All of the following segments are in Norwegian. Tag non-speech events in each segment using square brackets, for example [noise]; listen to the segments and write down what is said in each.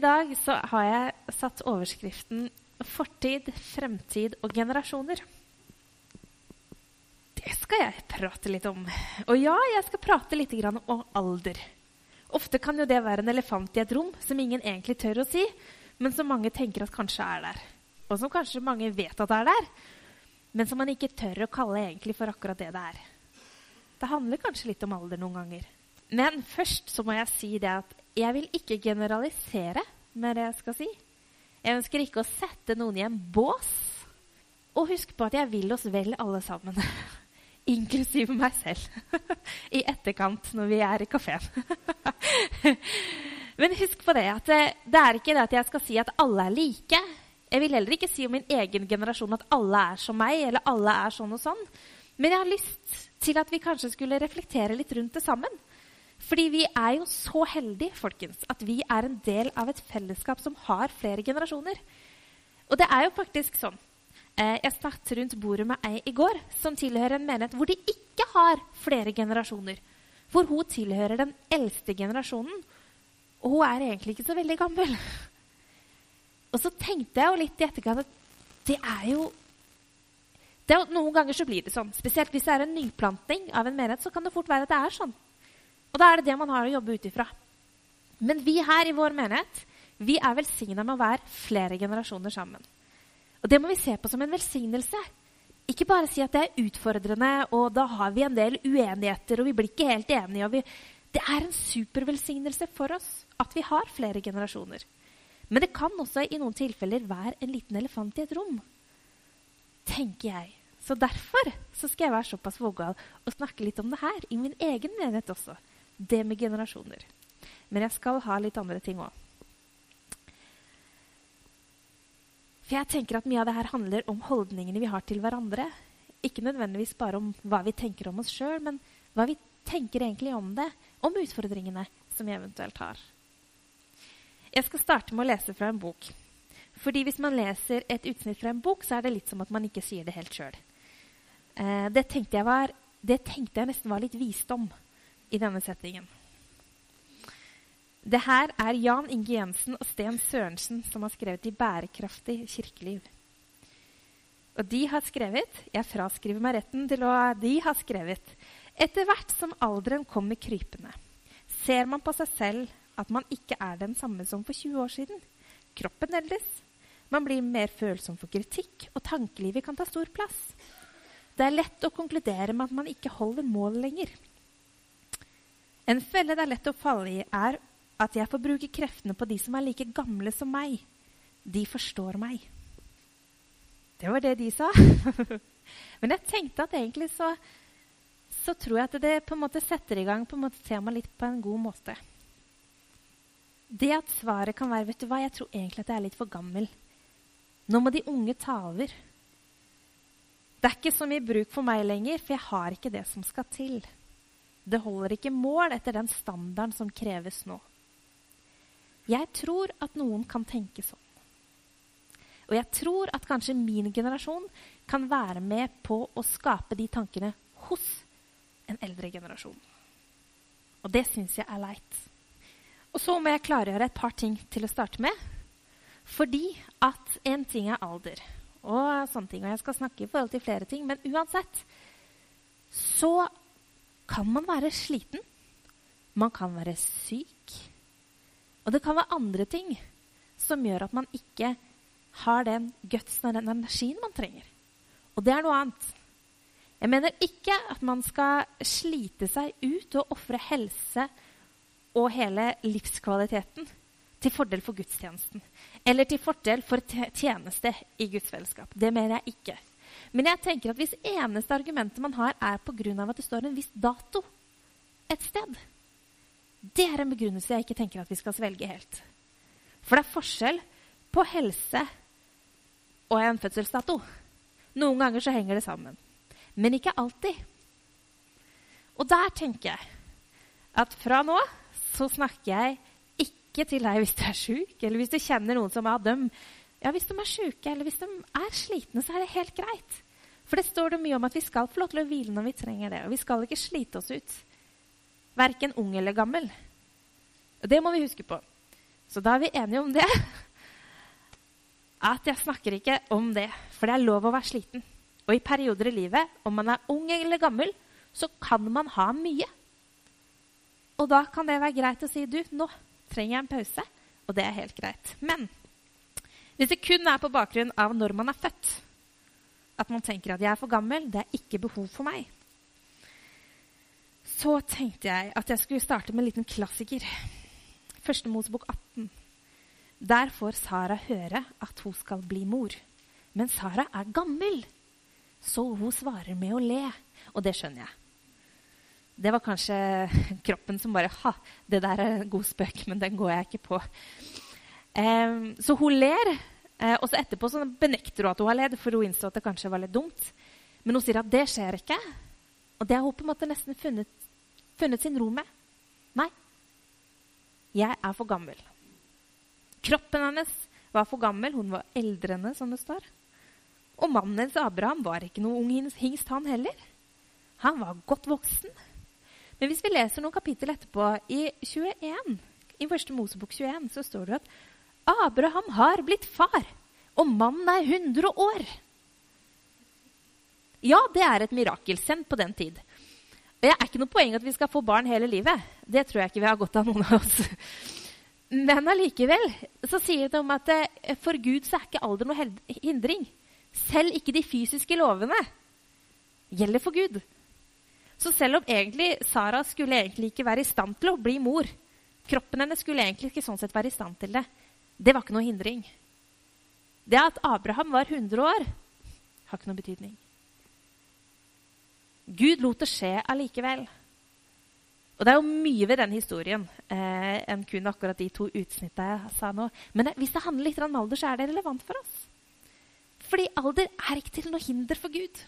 I dag så har jeg satt overskriften 'Fortid, fremtid og generasjoner'. Det skal jeg prate litt om. Og ja, jeg skal prate litt om alder. Ofte kan jo det være en elefant i et rom som ingen egentlig tør å si, men som mange tenker at kanskje er der. Og som kanskje mange vet at er der, men som man ikke tør å kalle egentlig for akkurat det det er. Det handler kanskje litt om alder noen ganger. Men først så må jeg si det at jeg vil ikke generalisere med det jeg skal si. Jeg ønsker ikke å sette noen i en bås. Og husk på at jeg vil oss vel alle sammen. [laughs] Inklusiv meg selv. [laughs] I etterkant når vi er i kafeen. [laughs] Men husk på det at det, det er ikke det at jeg skal si at alle er like. Jeg vil heller ikke si om min egen generasjon at alle er som meg, eller alle er sånn og sånn. Men jeg har lyst til at vi kanskje skulle reflektere litt rundt det sammen. Fordi vi er jo så heldige folkens, at vi er en del av et fellesskap som har flere generasjoner. Og det er jo faktisk sånn. Eh, jeg satt rundt bordet med ei i går som tilhører en menighet hvor de ikke har flere generasjoner. Hvor hun tilhører den eldste generasjonen. Og hun er egentlig ikke så veldig gammel. Og så tenkte jeg jo litt i etterkant at det er jo det er, Noen ganger så blir det sånn. Spesielt hvis det er en nyplantning av en menighet, så kan det fort være at det er sånn. Og da er det det man har å jobbe ut ifra. Men vi her i vår menighet vi er velsigna med å være flere generasjoner sammen. Og det må vi se på som en velsignelse. Ikke bare si at det er utfordrende, og da har vi en del uenigheter, og vi blir ikke helt enige. Vi... det er en supervelsignelse for oss at vi har flere generasjoner. Men det kan også i noen tilfeller være en liten elefant i et rom. Tenker jeg. Så derfor så skal jeg være såpass vågal og snakke litt om det her i min egen menighet også det med generasjoner. Men jeg skal ha litt andre ting òg. For jeg tenker at Mye av det her handler om holdningene vi har til hverandre. Ikke nødvendigvis bare om hva vi tenker om oss sjøl, men hva vi tenker egentlig om det, om utfordringene som vi eventuelt har. Jeg skal starte med å lese fra en bok. Fordi Hvis man leser et utsnitt fra en bok, så er det litt som at man ikke sier det helt sjøl. Eh, det, det tenkte jeg nesten var litt visdom i denne settingen. Det her er Jan Inge Jensen og Sten Sørensen som har skrevet 'I bærekraftig kirkeliv'. Og de har skrevet Jeg fraskriver meg retten til å De har skrevet Etter hvert som alderen kommer krypende, ser man på seg selv at man ikke er den samme som for 20 år siden. Kroppen eldes. Man blir mer følsom for kritikk, og tankelivet kan ta stor plass. Det er lett å konkludere med at man ikke holder mål lenger. En felle det er lett å falle i, er at jeg får bruke kreftene på de som er like gamle som meg. De forstår meg. Det var det de sa. [laughs] Men jeg tenkte at egentlig så, så tror jeg at det på en måte setter i gang på en måte temaet litt på en god måte. Det at svaret kan være vet du hva, jeg tror egentlig at jeg er litt for gammel. Nå må de unge ta over. Det er ikke så mye bruk for meg lenger, for jeg har ikke det som skal til. Det holder ikke mål etter den standarden som kreves nå. Jeg tror at noen kan tenke sånn. Og jeg tror at kanskje min generasjon kan være med på å skape de tankene hos en eldre generasjon. Og det syns jeg er leit. Og så må jeg klargjøre et par ting til å starte med. Fordi at en ting er alder, og sånne ting, og jeg skal snakke i forhold til flere ting, men uansett så kan man være sliten. Man kan være syk. Og det kan være andre ting som gjør at man ikke har den gutsen og den energien man trenger. Og det er noe annet. Jeg mener ikke at man skal slite seg ut og ofre helse og hele livskvaliteten til fordel for gudstjenesten. Eller til fordel for tjeneste i Guds fellesskap. Det mener jeg ikke. Men jeg tenker at hvis eneste argumentet man har, er pga. at det står en viss dato et sted Det er en begrunnelse jeg ikke tenker at vi skal svelge helt. For det er forskjell på helse og en fødselsdato. Noen ganger så henger det sammen. Men ikke alltid. Og der tenker jeg at fra nå så snakker jeg ikke til deg hvis du er sjuk, eller hvis du kjenner noen som er dem. Ja, hvis de er sjuke eller hvis de er slitne, så er det helt greit. For det står det mye om at vi skal få lov til å hvile når vi trenger det. Og vi skal ikke slite oss ut. Verken ung eller gammel. Og det må vi huske på. Så da er vi enige om det. At jeg snakker ikke om det, for det er lov å være sliten. Og i perioder i livet, om man er ung eller gammel, så kan man ha mye. Og da kan det være greit å si du, nå trenger jeg en pause. Og det er helt greit. Men hvis det kun er på bakgrunn av når man er født, at man tenker at jeg er for gammel, det er ikke behov for meg, så tenkte jeg at jeg skulle starte med en liten klassiker. Første Mosebok 18. Der får Sara høre at hun skal bli mor. Men Sara er gammel, så hun svarer med å le. Og det skjønner jeg. Det var kanskje [laughs] kroppen som bare Ha, det der er en god spøk, men den går jeg ikke på. Um, så hun ler, uh, og så etterpå så benekter hun at hun har ledd, for hun innså at det kanskje var litt dumt. Men hun sier at det skjer ikke. Og det har hun på en måte nesten funnet, funnet sin ro med. Nei, jeg er for gammel. Kroppen hennes var for gammel. Hun var eldre enn som det står. Og mannen hennes, Abraham, var ikke noe ung hingst, han heller. Han var godt voksen. Men hvis vi leser noen kapittel etterpå, i 21, i første Mosebok 21, så står det at Abraham har blitt far, og mannen er 100 år. Ja, det er et mirakel. Sendt på den tid. Det er ikke noe poeng at vi skal få barn hele livet. Det tror jeg ikke vi har godt av, noen av oss. Men allikevel så sier det om at eh, for Gud så er ikke alder noe hindring. Selv ikke de fysiske lovene gjelder for Gud. Så selv om egentlig Sara skulle egentlig ikke være i stand til å bli mor Kroppen hennes skulle egentlig ikke sånn sett være i stand til det. Det var ikke noe hindring. Det at Abraham var 100 år, har ikke noe betydning. Gud lot det skje allikevel. Og det er jo mye ved den historien eh, enn kun akkurat de to utsnittene jeg sa nå. Men det, hvis det handler litt om alder, så er det relevant for oss. Fordi alder er ikke til noe hinder for Gud.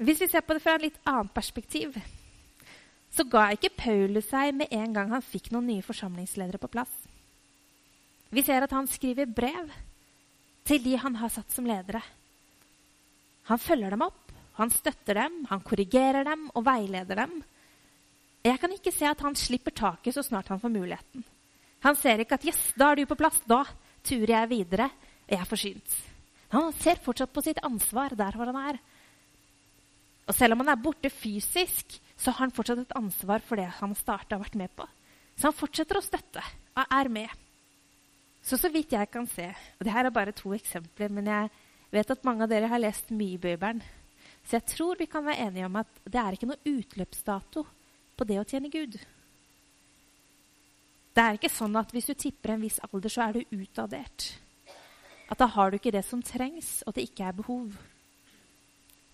Hvis vi ser på det fra et litt annet perspektiv, så ga ikke Paulus seg med en gang han fikk noen nye forsamlingsledere på plass. Vi ser at han skriver brev til de han har satt som ledere. Han følger dem opp, han støtter dem, han korrigerer dem og veileder dem. Jeg kan ikke se at han slipper taket så snart han får muligheten. Han ser ikke at 'yes, da er du på plass', da turer jeg videre, og jeg er forsynt. Han ser fortsatt på sitt ansvar der hvor han er. Og selv om han er borte fysisk, så har han fortsatt et ansvar for det han starta og vært med på. Så han fortsetter å støtte og er med. Så så vidt jeg kan se og det her er bare to eksempler, men jeg vet at mange av dere har lest mye i Bibelen. Så jeg tror vi kan være enige om at det er ikke noe utløpsdato på det å tjene Gud. Det er ikke sånn at hvis du tipper en viss alder, så er du utadert. At da har du ikke det som trengs, og det ikke er behov.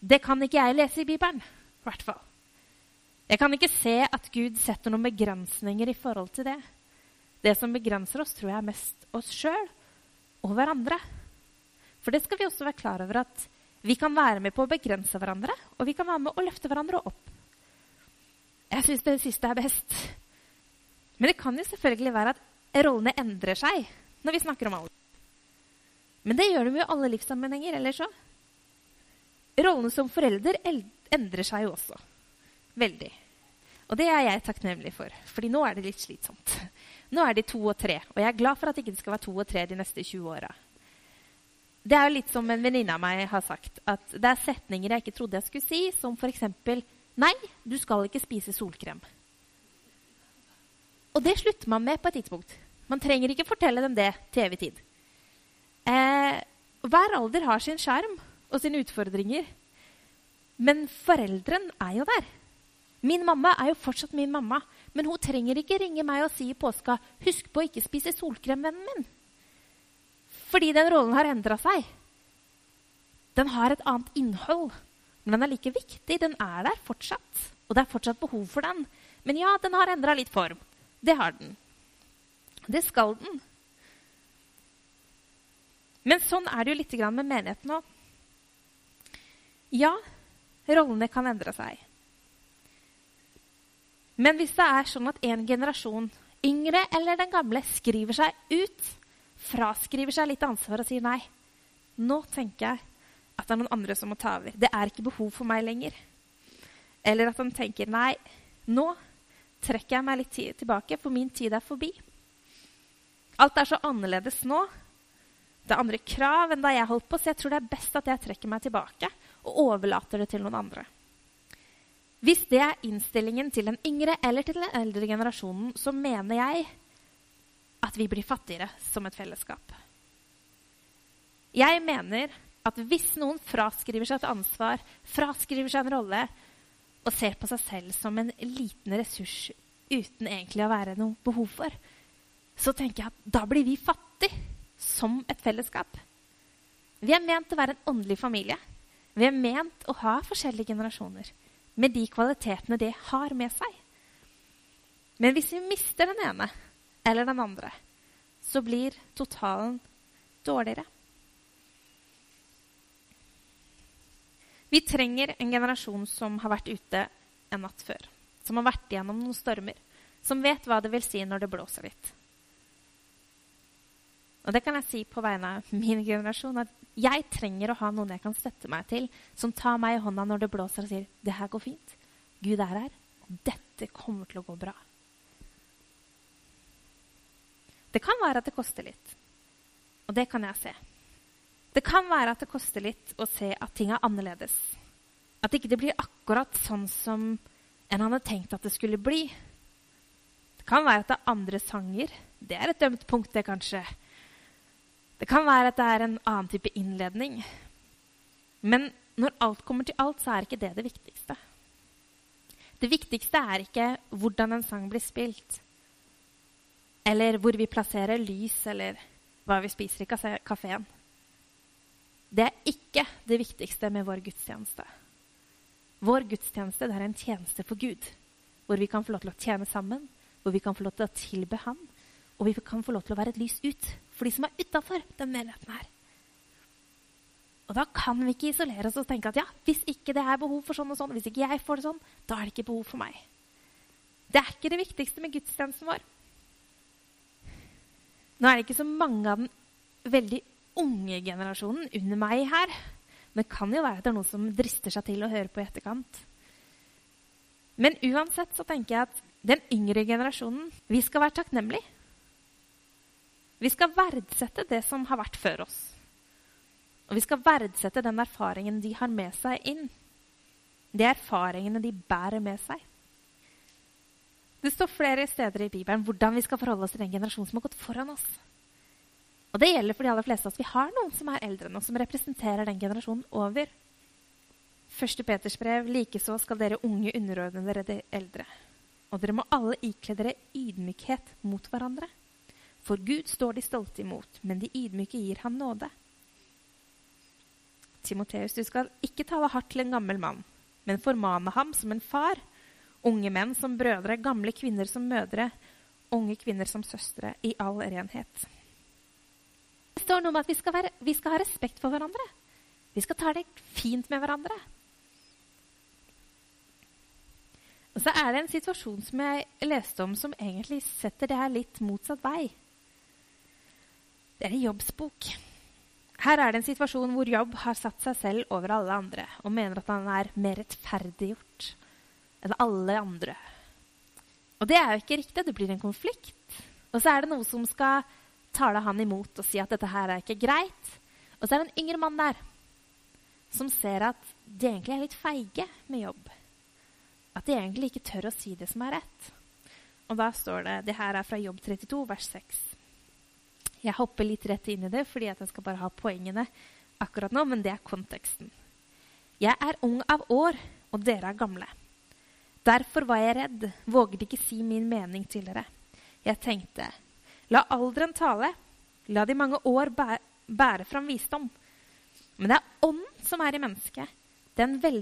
Det kan ikke jeg lese i Bibelen. I hvert fall. Jeg kan ikke se at Gud setter noen begrensninger i forhold til det. Det som begrenser oss, tror jeg er mest oss sjøl og hverandre. For det skal vi også være klar over at vi kan være med på å begrense hverandre, og vi kan være med å løfte hverandre opp. Jeg syns det siste er best. Men det kan jo selvfølgelig være at rollene endrer seg når vi snakker om alder. Men det gjør de jo i alle livssammenhenger ellers òg. Rollen som forelder endrer seg jo også. Veldig. Og det er jeg takknemlig for, fordi nå er det litt slitsomt. Nå er de to og tre, og jeg er glad for at det ikke skal være to og tre de neste 20 åra. Det er jo litt som en venninne av meg har sagt, at det er setninger jeg ikke trodde jeg skulle si, som f.eks.: Nei, du skal ikke spise solkrem. Og det slutter man med på et tidspunkt. Man trenger ikke fortelle dem det til evig tid. Eh, hver alder har sin skjerm og sine utfordringer. Men foreldren er jo der. Min mamma er jo fortsatt min mamma, men hun trenger ikke ringe meg og si i påska 'Husk på å ikke spise solkrem, vennen min'. Fordi den rollen har endra seg. Den har et annet innhold, men den er like viktig. Den er der fortsatt, og det er fortsatt behov for den. Men ja, den har endra litt form. Det har den. Det skal den. Men sånn er det jo litt med menigheten òg. Ja, rollene kan endre seg. Men hvis det er sånn at en generasjon, yngre eller den gamle, skriver seg ut, fraskriver seg litt ansvar og sier nei, nå tenker jeg at det er noen andre som må ta over. Det er ikke behov for meg lenger. Eller at han tenker nei, nå trekker jeg meg litt tilbake, for min tid er forbi. Alt er så annerledes nå. Det er andre krav enn da jeg holdt på, så jeg tror det er best at jeg trekker meg tilbake og overlater det til noen andre. Hvis det er innstillingen til den yngre eller til den eldre generasjonen, så mener jeg at vi blir fattigere som et fellesskap. Jeg mener at hvis noen fraskriver seg et ansvar, fraskriver seg en rolle og ser på seg selv som en liten ressurs uten egentlig å være noe behov for, så tenker jeg at da blir vi fattige som et fellesskap. Vi er ment å være en åndelig familie. Vi er ment å ha forskjellige generasjoner med de kvalitetene det har med seg. Men hvis vi mister den ene eller den andre, så blir totalen dårligere. Vi trenger en generasjon som har vært ute en natt før. Som har vært gjennom noen stormer. Som vet hva det vil si når det blåser litt. Og det kan jeg si på vegne av min generasjon, at jeg trenger å ha noen jeg kan støtte meg til, som tar meg i hånda når det blåser og sier 'Det her går fint. Gud er her. Dette kommer til å gå bra'. Det kan være at det koster litt. Og det kan jeg se. Det kan være at det koster litt å se at ting er annerledes. At ikke det blir akkurat sånn som en hadde tenkt at det skulle bli. Det kan være at det er andre sanger. Det er et dømt punkt, det, kanskje. Det kan være at det er en annen type innledning. Men når alt kommer til alt, så er ikke det det viktigste. Det viktigste er ikke hvordan en sang blir spilt, eller hvor vi plasserer lys, eller hva vi spiser i kafeen. Det er ikke det viktigste med vår gudstjeneste. Vår gudstjeneste er en tjeneste for Gud, hvor vi kan få lov til å tjene sammen, hvor vi kan få lov til å tilbe Ham, og vi kan få lov til å være et lys ut for de som er utafor den menigheten her. Og da kan vi ikke isolere oss og tenke at ja, hvis ikke det er behov for sånn og sånn, hvis ikke jeg får det sånn, da er det ikke behov for meg. Det er ikke det viktigste med gudstjenesten vår. Nå er det ikke så mange av den veldig unge generasjonen under meg her. Men det kan jo være at det er noen som drister seg til å høre på i etterkant. Men uansett så tenker jeg at den yngre generasjonen Vi skal være takknemlige. Vi skal verdsette det som har vært før oss. Og vi skal verdsette den erfaringen de har med seg inn. De erfaringene de bærer med seg. Det står flere steder i Bibelen hvordan vi skal forholde oss til den generasjonen som har gått foran oss. Og det gjelder for de aller fleste av oss. Vi har noen som er eldre enn oss, som representerer den generasjonen over. Første Peters brev, likeså skal dere unge underordne dere de eldre. Og dere må alle ikle dere ydmykhet mot hverandre. For Gud står de stolte imot, men de ydmyke gir ham nåde. Timoteus, du skal ikke tale hardt til en gammel mann, men formane ham som en far. Unge menn som brødre, gamle kvinner som mødre, unge kvinner som søstre, i all renhet. Det står noe om at vi skal, være, vi skal ha respekt for hverandre. Vi skal ta det fint med hverandre. Og så er det en situasjon som jeg leste om, som egentlig setter det her litt motsatt vei. Det er i jobbsbok. Her er det en situasjon hvor Jobb har satt seg selv over alle andre og mener at han er mer rettferdiggjort enn alle andre. Og det er jo ikke riktig. Det blir en konflikt. Og så er det noe som skal tale han imot og si at dette her er ikke greit. Og så er det en yngre mann der som ser at de egentlig er litt feige med jobb. At de egentlig ikke tør å si det som er rett. Og da står det Det her er fra Jobb 32, vers 6. Jeg hopper litt rett inn i det fordi jeg skal bare ha poengene akkurat nå, men det er konteksten. Jeg er ung av år, og dere er gamle. Derfor var jeg redd, våget ikke si min mening til dere. Jeg tenkte, La alderen tale. La de mange år bære, bære fram visdom. Men det er ånden som er i mennesket. Det er en vel,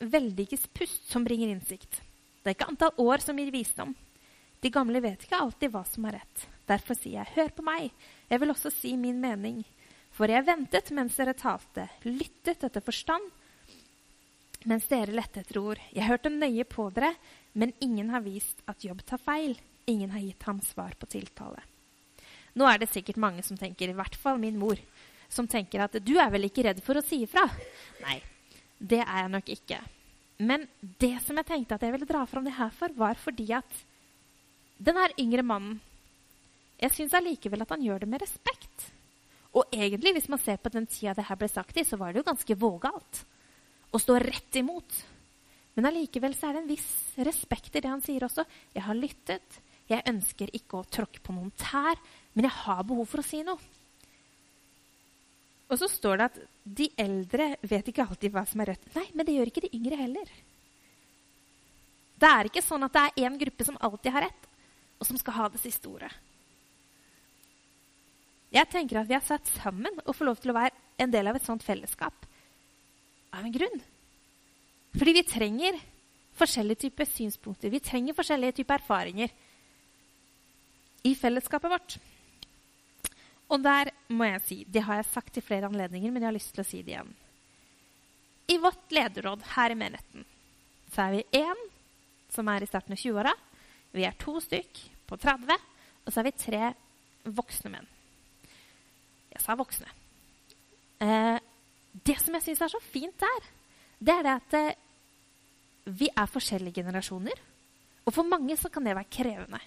veldiges pust som bringer innsikt. Det er ikke antall år som gir visdom. De gamle vet ikke alltid hva som er rett. Derfor sier jeg, hør på meg. Jeg vil også si min mening. For jeg ventet mens dere talte, lyttet etter forstand, mens dere lette etter ord. Jeg hørte nøye på dere, men ingen har vist at jobb tar feil. Ingen har gitt ham svar på tiltale. Nå er det sikkert mange som tenker, i hvert fall min mor, som tenker at du er vel ikke redd for å si ifra? Nei, det er jeg nok ikke. Men det som jeg tenkte at jeg ville dra fram det her for, var fordi at den her yngre mannen Jeg syns allikevel at han gjør det med respekt. Og egentlig, hvis man ser på den tida det her ble sagt i, så var det jo ganske vågalt å stå rett imot. Men allikevel så er det en viss respekt i det han sier også. Jeg har lyttet. Jeg ønsker ikke å tråkke på noen tær, men jeg har behov for å si noe. Og så står det at de eldre vet ikke alltid hva som er rødt. Nei, men det gjør ikke de yngre heller. Det er ikke sånn at det er én gruppe som alltid har rett, og som skal ha det siste ordet. Jeg tenker at vi er satt sammen og får lov til å være en del av et sånt fellesskap av en grunn. Fordi vi trenger forskjellige typer synspunkter. Vi trenger forskjellige typer erfaringer i fellesskapet vårt. Og der må jeg si, det har jeg sagt i flere anledninger, men jeg har lyst til å si det igjen. I vårt lederråd her i menigheten så er vi én som er i starten av 20-åra. Vi er to stykk på 30, og så er vi tre voksne menn. Jeg sa voksne. Eh, det som jeg syns er så fint der, det er det at eh, vi er forskjellige generasjoner. Og for mange så kan det være krevende.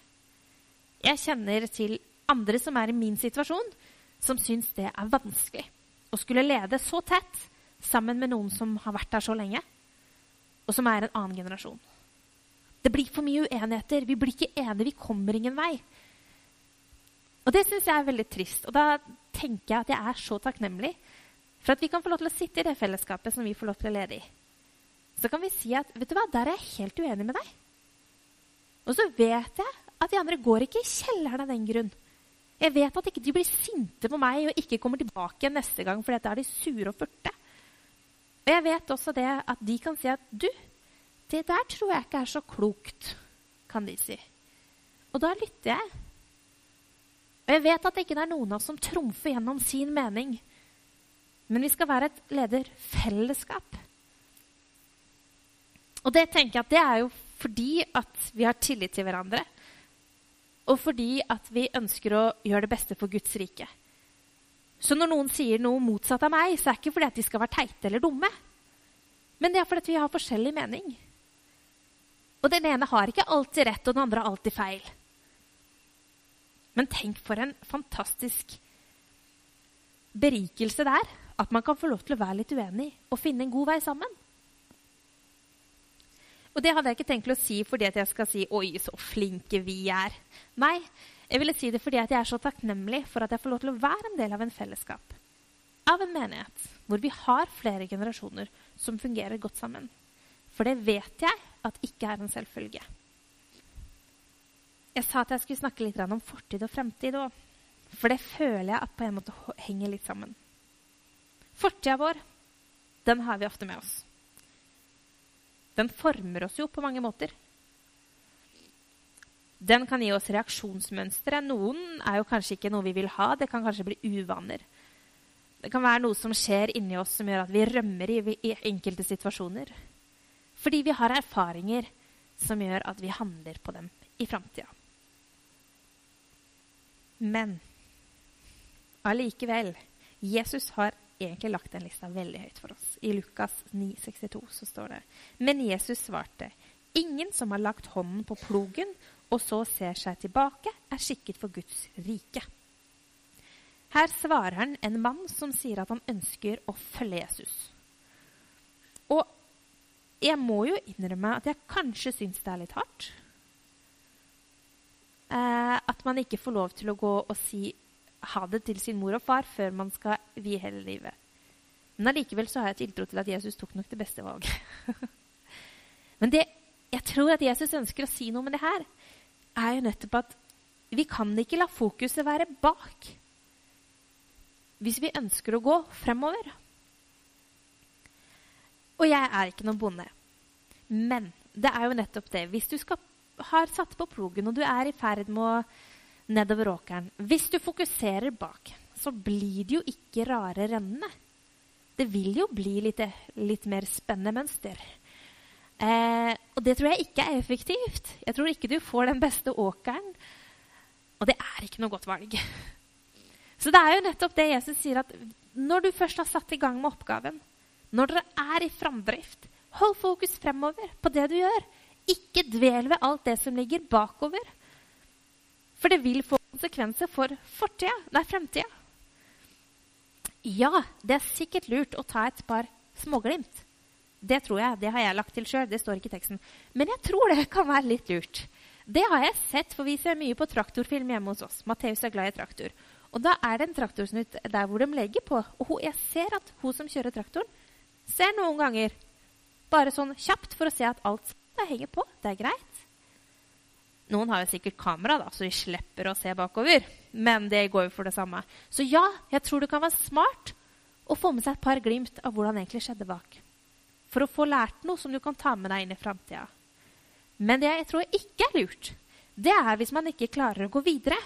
Jeg kjenner til andre som er i min situasjon, som syns det er vanskelig å skulle lede så tett sammen med noen som har vært der så lenge, og som er en annen generasjon. Det blir for mye uenigheter. Vi blir ikke enige. Vi kommer ingen vei. Og det syns jeg er veldig trist. Og da tenker jeg at jeg er så takknemlig for at vi kan få lov til å sitte i det fellesskapet som vi får lov til å lede i. Så kan vi si at vet du hva, der er jeg helt uenig med deg. Og så vet jeg at de andre går ikke i kjelleren av den grunn. Jeg vet at ikke de blir sinte på meg og ikke kommer tilbake neste gang, fordi da er de sure og furte. Og jeg vet også det at de kan si at du, det der tror jeg ikke er så klokt, kan de si. Og da lytter jeg. Og jeg vet at det ikke er noen av oss som trumfer gjennom sin mening. Men vi skal være et lederfellesskap. Og det tenker jeg at det er jo fordi at vi har tillit til hverandre og fordi at vi ønsker å gjøre det beste for Guds rike. Så når noen sier noe motsatt av meg, så er det ikke fordi at de skal være teite eller dumme. Men det er fordi vi har forskjellig mening. Og den ene har ikke alltid rett, og den andre har alltid feil. Men tenk for en fantastisk berikelse det er. At man kan få lov til å være litt uenig og finne en god vei sammen. Og det hadde jeg ikke tenkt å si fordi at jeg skal si 'oi, så flinke vi er'. Nei, jeg ville si det fordi at jeg er så takknemlig for at jeg får lov til å være en del av en fellesskap. Av en menighet hvor vi har flere generasjoner som fungerer godt sammen. For det vet jeg at ikke er en selvfølge. Jeg sa at jeg skulle snakke litt om fortid og fremtid òg. For det føler jeg at på en måte henger litt sammen. Fortida vår, den har vi ofte med oss. Den former oss jo på mange måter. Den kan gi oss reaksjonsmønstre. Noen er jo kanskje ikke noe vi vil ha. Det kan kanskje bli uvaner. Det kan være noe som skjer inni oss som gjør at vi rømmer i, i enkelte situasjoner. Fordi vi har erfaringer som gjør at vi handler på dem i framtida. Men allikevel Jesus har egentlig lagt den lista veldig høyt for oss. I Lukas 9,62 så står det Men Jesus svarte, ingen som har lagt hånden på plogen og så ser seg tilbake, er skikket for Guds rike. Her svarer han en mann som sier at han ønsker å følge Jesus. Jeg må jo innrømme at jeg kanskje syns det er litt hardt. Eh, at man ikke får lov til å gå og si ha det til sin mor og far før man skal vie hele livet. Men allikevel har jeg tiltro til at Jesus tok nok det beste valget. [laughs] Men det jeg tror at Jesus ønsker å si noe med det her, er jo nettopp at vi kan ikke la fokuset være bak hvis vi ønsker å gå fremover. Og jeg er ikke noen bonde. Men det er jo nettopp det. Hvis du skal har satt på plogen, og du er i ferd med å nedover åkeren Hvis du fokuserer bak, så blir det jo ikke rare rennene. Det vil jo bli litt, litt mer spennende mønster. Eh, og det tror jeg ikke er effektivt. Jeg tror ikke du får den beste åkeren. Og det er ikke noe godt valg. [laughs] Så det er jo nettopp det Jesus sier, at når du først har satt i gang med oppgaven, når dere er i framdrift, hold fokus fremover på det du gjør. Ikke dvel ved alt det som ligger bakover. For det vil få konsekvenser for fortida, nei, fremtida. Ja, det er sikkert lurt å ta et par småglimt. Det tror jeg. Det har jeg lagt til sjøl. Det står ikke i teksten. Men jeg tror det kan være litt lurt. Det har jeg sett, for vi ser mye på traktorfilm hjemme hos oss. Matteus er glad i traktor. Og da er det en traktorsnutt der hvor de legger på. Og jeg ser at hun som kjører traktoren, ser noen ganger bare sånn kjapt for å se at alt henger på. Det er greit. Noen har jo sikkert kamera, da, så de slipper å se bakover. Men det går jo for det samme. Så ja, jeg tror det kan være smart å få med seg et par glimt av hvordan det egentlig skjedde bak. For å få lært noe som du kan ta med deg inn i framtida. Men det jeg tror ikke er lurt, det er hvis man ikke klarer å gå videre.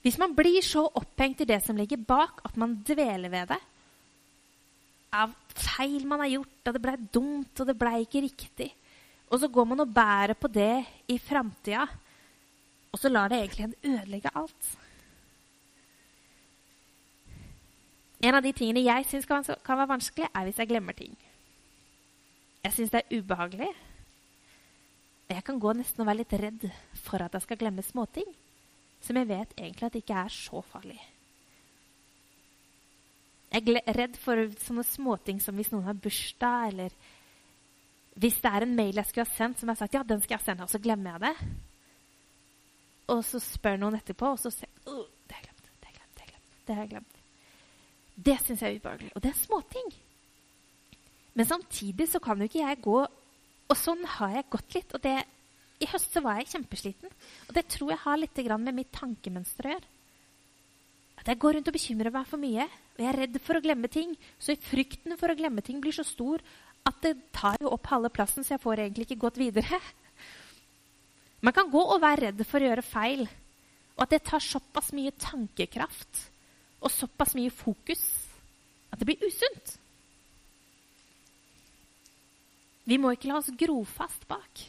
Hvis man blir så opphengt i det som ligger bak, at man dveler ved det av feil man har gjort, og det blei dumt, og det blei ikke riktig, og så går man og bærer på det i framtida, og så lar det egentlig en ødelegge alt. En av de tingene jeg syns kan, kan, være vanskelig, er hvis jeg glemmer ting. Jeg syns det er ubehagelig. Jeg kan gå nesten og være litt redd for at jeg skal glemme småting som jeg vet egentlig at ikke er så farlig. Jeg er redd for sånne småting som hvis noen har bursdag, eller hvis det er en mail jeg skulle ha sendt, som jeg har sagt ja, den skal jeg sende, og så glemmer jeg det. Og så spør noen etterpå, og så sier jeg det har jeg glemt, det har jeg glemt, det har jeg glemt. Det har jeg glemt. Det syns jeg er ubehagelig. Og det er småting. Men samtidig så kan jo ikke jeg gå Og sånn har jeg gått litt. Og det, i høst så var jeg kjempesliten. Og det tror jeg har litt med mitt tankemønster å gjøre. At jeg går rundt og bekymrer meg for mye. Og jeg er redd for å glemme ting. Så frykten for å glemme ting blir så stor at det tar jo opp halve plassen, så jeg får egentlig ikke gått videre. [laughs] Man kan gå og være redd for å gjøre feil. Og at det tar såpass mye tankekraft og såpass mye fokus at det blir usunt. Vi må ikke la oss gro fast bak.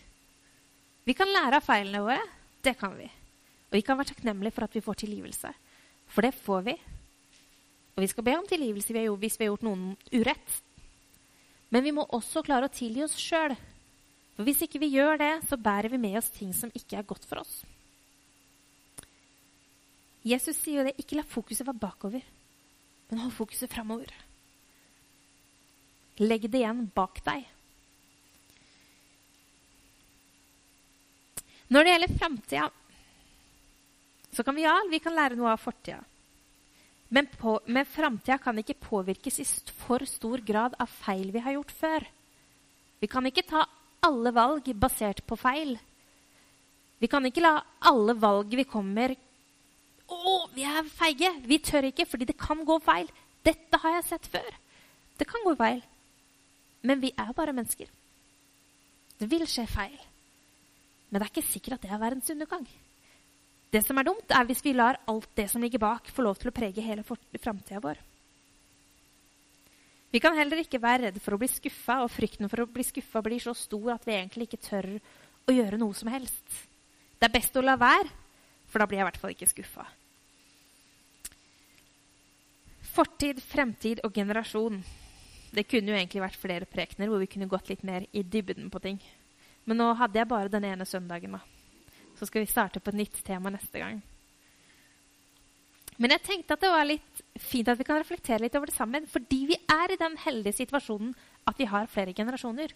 Vi kan lære av feilene våre. Det kan vi. Og vi kan være takknemlige for at vi får tilgivelse. For det får vi. Og vi skal be om tilgivelse hvis vi har gjort noen urett. Men vi må også klare å tilgi oss sjøl. For hvis ikke vi gjør det, så bærer vi med oss ting som ikke er godt for oss. Jesus sier jo det. Ikke la fokuset være bakover, men hold fokuset framover. Legg det igjen bak deg. Når det gjelder framtida, så kan vi ja, vi kan lære noe av fortida. Men, på, men framtida kan ikke påvirkes i for stor grad av feil vi har gjort før. Vi kan ikke ta alle valg basert på feil. Vi kan ikke la alle valg vi kommer, å, vi er feige. Vi tør ikke, fordi det kan gå feil. Dette har jeg sett før. Det kan gå feil. Men vi er bare mennesker. Det vil skje feil. Men det er ikke sikkert at det er verdens undergang. Det som er dumt, er hvis vi lar alt det som ligger bak, få lov til å prege hele framtida vår. Vi kan heller ikke være redd for å bli skuffa, og frykten for å bli skuffa blir så stor at vi egentlig ikke tør å gjøre noe som helst. Det er best å la være, for da blir jeg i hvert fall ikke skuffa. Fortid, fremtid og generasjon. Det kunne jo egentlig vært flere prekener hvor vi kunne gått litt mer i dybden på ting. Men nå hadde jeg bare den ene søndagen. da. Så skal vi starte på et nytt tema neste gang. Men jeg tenkte at det var litt fint at vi kan reflektere litt over det sammen. Fordi vi er i den heldige situasjonen at vi har flere generasjoner.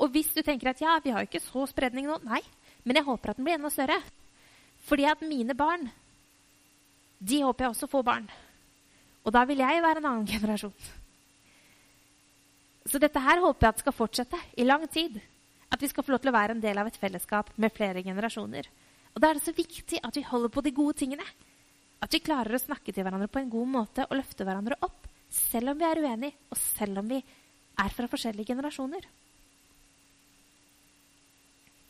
Og hvis du tenker at ja, vi har ikke så spredning nå, nei, men jeg håper at den blir enda større. Fordi at mine barn, de håper jeg også får barn. Og da vil jeg være en annen generasjon. Så dette her håper jeg at skal fortsette i lang tid. At vi skal få lov til å være en del av et fellesskap med flere generasjoner. Og da er det så viktig at vi holder på de gode tingene. At vi klarer å snakke til hverandre på en god måte og løfte hverandre opp. Selv om vi er uenige, og selv om vi er fra forskjellige generasjoner.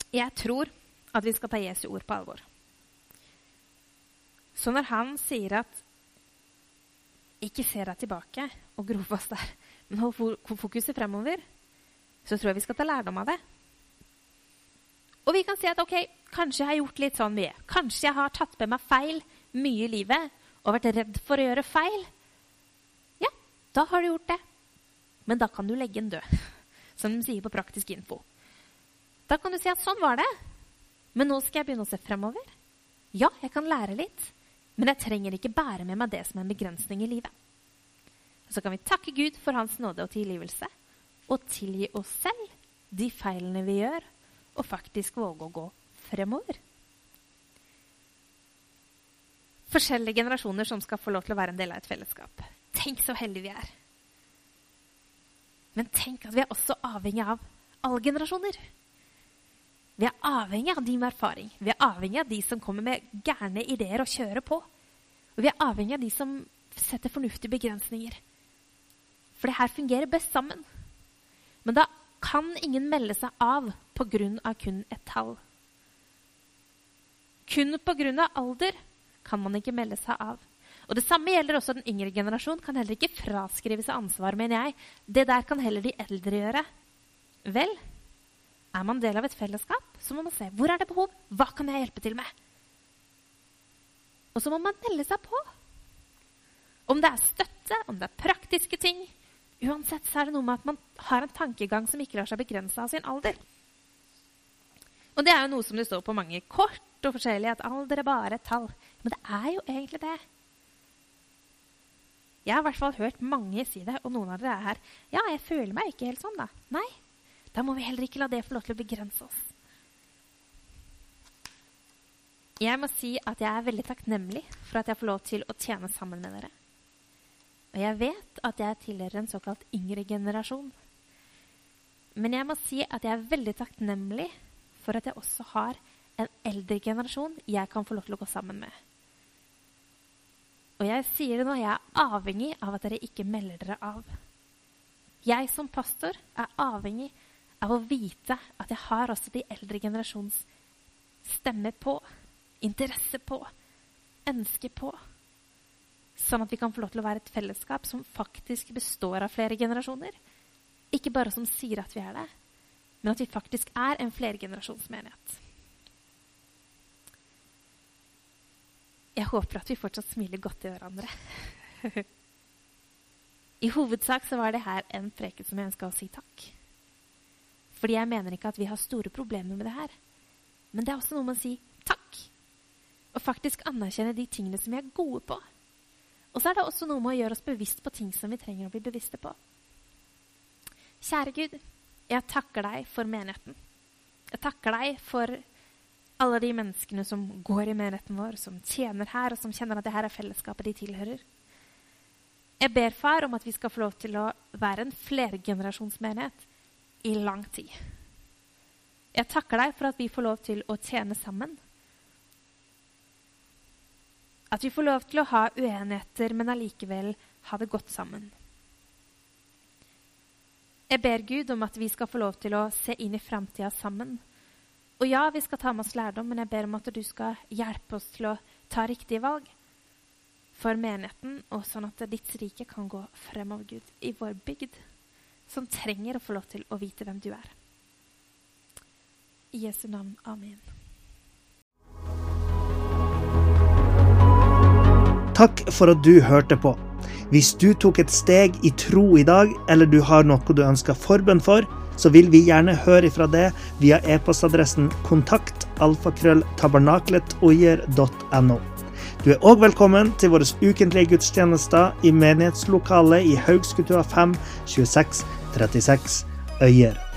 Jeg tror at vi skal ta Jesu ord på alvor. Så når han sier at ikke se deg tilbake og gro fast der, men hold fokuset fremover, så tror jeg vi skal ta lærdom av det. Og vi kan si at ok, kanskje jeg har gjort litt sånn mye. Kanskje jeg har tatt med meg feil mye i livet og vært redd for å gjøre feil. Ja, da har du gjort det. Men da kan du legge den død, [laughs] som de sier på Praktisk info. Da kan du si at sånn var det. Men nå skal jeg begynne å se fremover. Ja, jeg kan lære litt, men jeg trenger ikke bære med meg det som er en begrensning i livet. Så kan vi takke Gud for Hans nåde og tilgivelse, og tilgi oss selv de feilene vi gjør, og faktisk våge å gå fremover. Forskjellige generasjoner som skal få lov til å være en del av et fellesskap. Tenk så heldige vi er. Men tenk at vi er også avhengig av alle generasjoner. Vi er avhengig av de med erfaring. Vi er avhengig av de som kommer med gærne ideer og kjører på. Og vi er avhengig av de som setter fornuftige begrensninger. For det her fungerer best sammen. Men da kan ingen melde seg av pga. kun et tall. Kun pga. alder kan man ikke melde seg av. Og Det samme gjelder også den yngre generasjon. Kan heller ikke fraskrive seg ansvar, mener jeg. Det der kan heller de eldre gjøre. Vel, er man del av et fellesskap, så må man se hvor er det behov, hva kan jeg hjelpe til med? Og så må man melde seg på. Om det er støtte, om det er praktiske ting. Uansett så er det noe med at man har en tankegang som ikke lar seg begrense av sin alder. Og det er jo noe som det står på mange kort og forskjellig, at alder er bare et tall. Men det er jo egentlig det. Jeg har i hvert fall hørt mange si det, og noen av dere er her. Ja, jeg føler meg ikke helt sånn, da. Nei, da må vi heller ikke la det få lov til å begrense oss. Jeg må si at jeg er veldig takknemlig for at jeg får lov til å tjene sammen med dere. Og jeg vet at jeg tilhører en såkalt yngre generasjon. Men jeg må si at jeg er veldig takknemlig for at jeg også har en eldre generasjon jeg kan få lov til å gå sammen med. Og jeg sier det nå, jeg er avhengig av at dere ikke melder dere av. Jeg som pastor er avhengig av å vite at jeg har også de eldre generasjons stemme på, interesse på, ønske på. Sånn at vi kan få lov til å være et fellesskap som faktisk består av flere generasjoner. Ikke bare som sier at vi er det, men at vi faktisk er en flergenerasjonsmenighet. Jeg håper at vi fortsatt smiler godt til hverandre. [laughs] I hovedsak så var det her en preken som jeg ønska å si takk. Fordi jeg mener ikke at vi har store problemer med det her. Men det er også noe med å si takk. Og faktisk anerkjenne de tingene som vi er gode på. Og så er det også noe med å gjøre oss bevisst på ting som vi trenger å bli bevisste på. Kjære Gud, jeg takker deg for menigheten. Jeg takker deg for alle de menneskene som går i menigheten vår, som tjener her, og som kjenner at det her er fellesskapet de tilhører. Jeg ber, far, om at vi skal få lov til å være en flergenerasjonsmenighet i lang tid. Jeg takker deg for at vi får lov til å tjene sammen. At vi får lov til å ha uenigheter, men allikevel ha det godt sammen. Jeg ber Gud om at vi skal få lov til å se inn i framtida sammen. Og ja, vi skal ta med oss lærdom, men jeg ber om at du skal hjelpe oss til å ta riktige valg for menigheten, og sånn at ditt rike kan gå fremover, Gud, i vår bygd som trenger å få lov til å vite hvem du er. I Jesu navn. Amen. Takk for at du hørte på. Hvis du tok et steg i tro i dag, eller du har noe du ønsker forbønn for, så vil vi gjerne høre ifra det via e-postadressen kontaktalfakrølltabernakletoier.no. Du er òg velkommen til våre ukentlige gudstjenester i menighetslokalet i Haugskutua 5 26 36 Øyer.